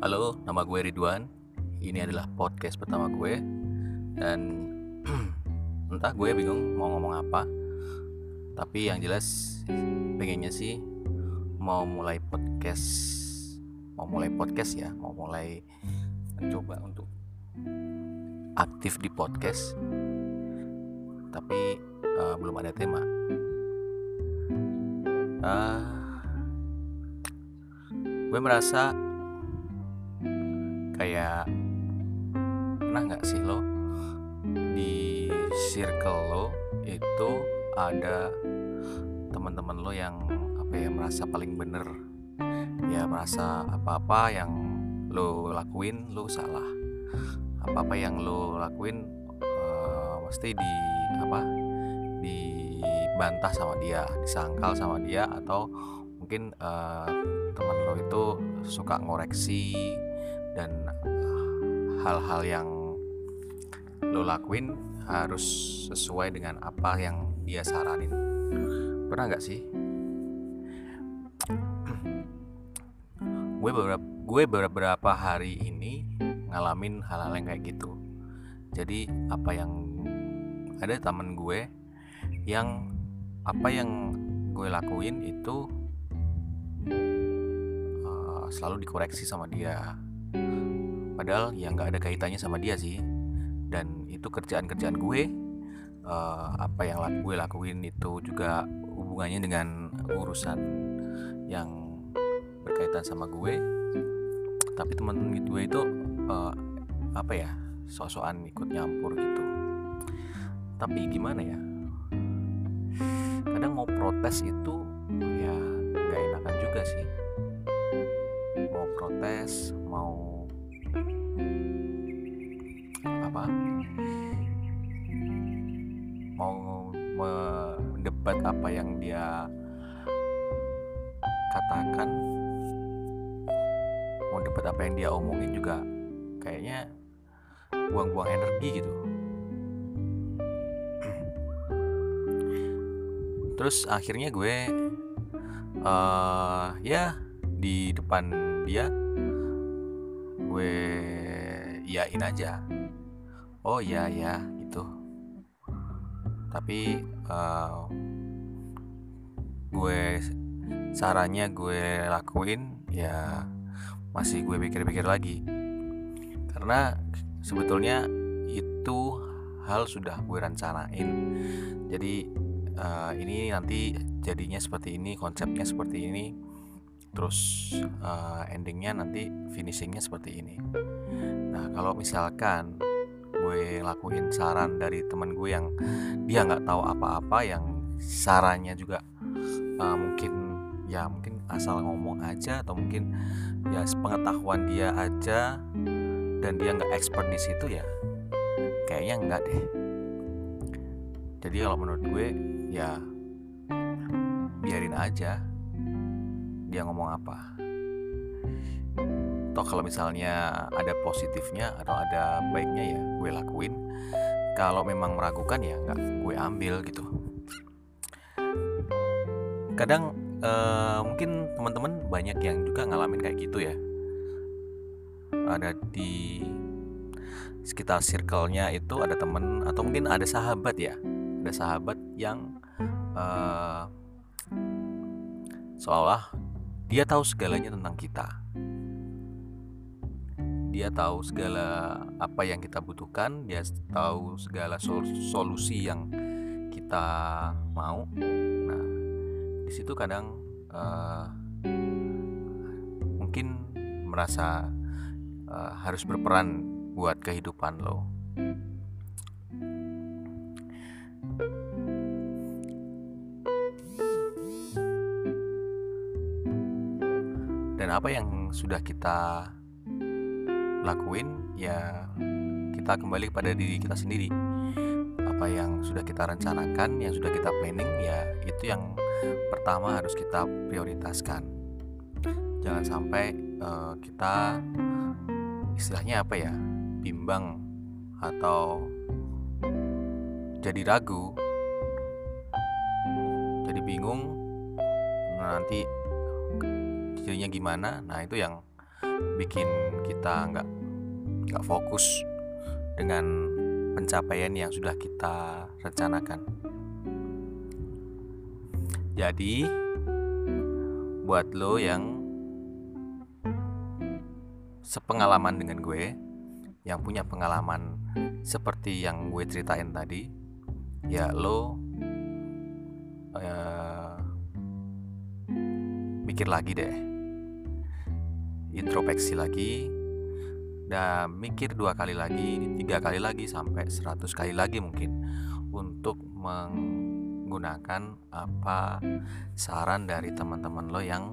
Halo, nama gue Ridwan. Ini adalah podcast pertama gue dan entah gue bingung mau ngomong apa. Tapi yang jelas pengennya sih mau mulai podcast, mau mulai podcast ya, mau mulai mencoba untuk aktif di podcast. Tapi uh, belum ada tema. Uh, gue merasa kayak pernah nggak sih lo di circle lo itu ada teman-teman lo yang apa ya merasa paling bener? Ya merasa apa-apa yang lo lakuin lo salah. Apa-apa yang lo lakuin uh, mesti di apa dibantah sama dia disangkal sama dia atau mungkin uh, teman lo itu suka ngoreksi dan hal-hal yang lo lakuin harus sesuai dengan apa yang dia saranin. Pernah nggak sih? Gue beberapa gue beberapa hari ini ngalamin hal-hal yang kayak gitu. Jadi apa yang ada teman gue yang apa yang gue lakuin itu uh, selalu dikoreksi sama dia padahal ya nggak ada kaitannya sama dia sih. Dan itu kerjaan-kerjaan gue uh, apa yang gue lakuin itu juga hubungannya dengan urusan yang berkaitan sama gue. Tapi teman-teman gue itu uh, apa ya sosokan ikut nyampur gitu. Tapi gimana ya? Kadang mau protes itu ya nggak enakan juga sih. Mau protes mau mendebat apa yang dia katakan. Mau debat apa yang dia omongin juga. Kayaknya buang-buang energi gitu. Terus akhirnya gue uh, ya di depan dia gue iyain aja. Oh ya ya tapi uh, gue sarannya gue lakuin ya masih gue pikir-pikir lagi. Karena sebetulnya itu hal sudah gue rencanain. Jadi uh, ini nanti jadinya seperti ini konsepnya seperti ini. Terus uh, endingnya nanti finishingnya seperti ini. Nah kalau misalkan gue lakuin saran dari teman gue yang dia nggak tahu apa-apa yang sarannya juga uh, mungkin ya mungkin asal ngomong aja atau mungkin ya pengetahuan dia aja dan dia nggak expert di situ ya kayaknya enggak deh. Jadi kalau menurut gue ya biarin aja dia ngomong apa toh kalau misalnya ada positifnya atau ada baiknya ya gue lakuin. Kalau memang meragukan ya nggak gue ambil gitu. Kadang uh, mungkin teman-teman banyak yang juga ngalamin kayak gitu ya. Ada di sekitar circle-nya itu ada temen atau mungkin ada sahabat ya. Ada sahabat yang uh, seolah dia tahu segalanya tentang kita dia tahu segala apa yang kita butuhkan dia tahu segala sol solusi yang kita mau. Nah di situ kadang uh, mungkin merasa uh, harus berperan buat kehidupan lo. Dan apa yang sudah kita lakuin ya kita kembali kepada diri kita sendiri. Apa yang sudah kita rencanakan yang sudah kita planning ya itu yang pertama harus kita prioritaskan. Jangan sampai uh, kita istilahnya apa ya bimbang atau jadi ragu jadi bingung nah, nanti jadinya gimana nah itu yang bikin kita nggak nggak fokus dengan pencapaian yang sudah kita rencanakan. Jadi buat lo yang sepengalaman dengan gue, yang punya pengalaman seperti yang gue ceritain tadi, ya lo uh, mikir lagi deh, introspeksi lagi, dan mikir dua kali lagi, tiga kali lagi sampai seratus kali lagi mungkin untuk menggunakan apa saran dari teman-teman lo yang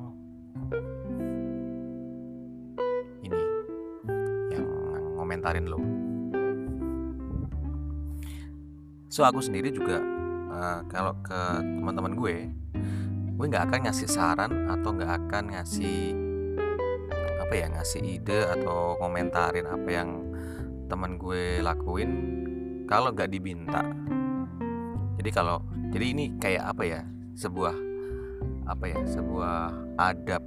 komentarin lo. So aku sendiri juga uh, kalau ke teman-teman gue gue nggak akan ngasih saran atau nggak akan ngasih apa ya ngasih ide atau komentarin apa yang teman gue lakuin kalau nggak diminta. Jadi kalau jadi ini kayak apa ya sebuah apa ya sebuah adab.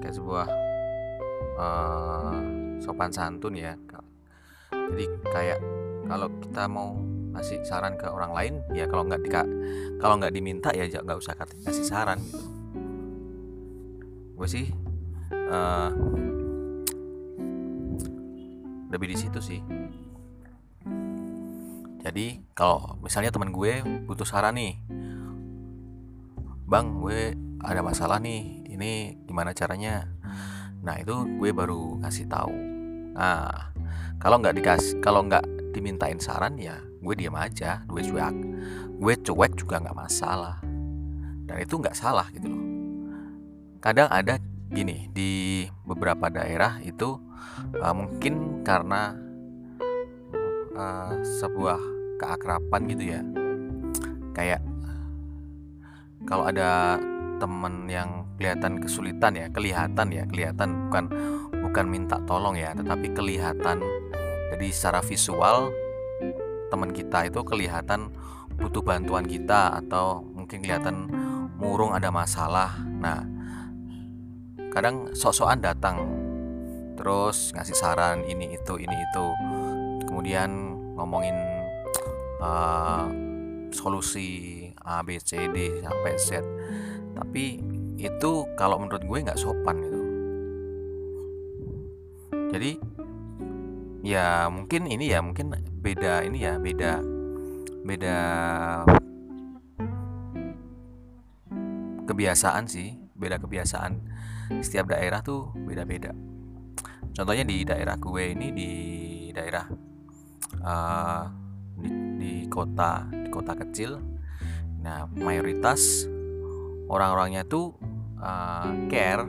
Kayak sebuah uh, sopan santun ya jadi kayak kalau kita mau ngasih saran ke orang lain ya kalau nggak kalau nggak diminta ya nggak usah kasih saran gitu gue sih uh, lebih di situ sih jadi kalau misalnya teman gue butuh saran nih bang gue ada masalah nih ini gimana caranya Nah itu gue baru ngasih tahu. Nah kalau nggak dikasih, kalau nggak dimintain saran ya gue diam aja, gue cuek, gue cuek juga nggak masalah. Dan itu nggak salah gitu loh. Kadang ada gini di beberapa daerah itu uh, mungkin karena uh, sebuah keakraban gitu ya. Kayak kalau ada temen yang kelihatan kesulitan ya kelihatan ya kelihatan bukan bukan minta tolong ya tetapi kelihatan jadi secara visual teman kita itu kelihatan butuh bantuan kita atau mungkin kelihatan murung ada masalah nah kadang sok-sokan datang terus ngasih saran ini itu ini itu. Kemudian ngomongin uh, solusi A B C D sampai Z. Tapi itu kalau menurut gue nggak sopan gitu. Jadi ya mungkin ini ya mungkin beda ini ya beda beda kebiasaan sih beda kebiasaan setiap daerah tuh beda-beda. Contohnya di daerah gue ini di daerah uh, di, di kota di kota kecil. Nah mayoritas orang-orangnya tuh uh, care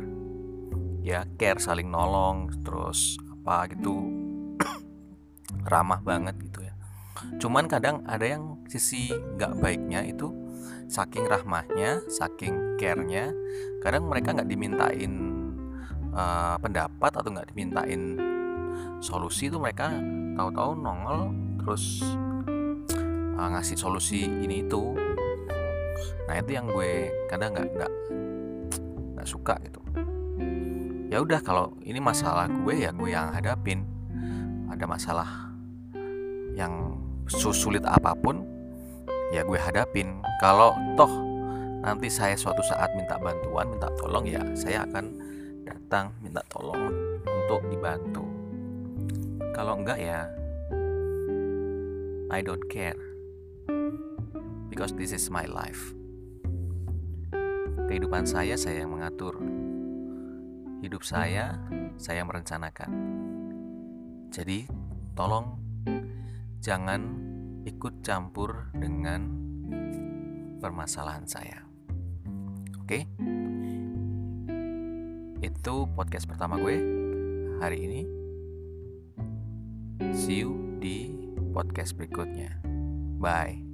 ya care saling nolong terus apa gitu ramah banget gitu ya. Cuman kadang ada yang sisi nggak baiknya itu saking rahmahnya saking care-nya kadang mereka nggak dimintain uh, pendapat atau nggak dimintain solusi itu mereka tahu-tahu nongol terus uh, ngasih solusi ini itu. Nah itu yang gue kadang nggak nggak nggak suka gitu. Ya udah kalau ini masalah gue ya gue yang hadapin. Ada masalah yang sulit apa pun ya gue hadapin kalau toh nanti saya suatu saat minta bantuan minta tolong ya saya akan datang minta tolong untuk dibantu kalau enggak ya I don't care because this is my life Kehidupan saya, saya yang mengatur. Hidup saya, saya merencanakan. Jadi, tolong jangan ikut campur dengan permasalahan saya. Oke? Itu podcast pertama gue hari ini. See you di podcast berikutnya. Bye.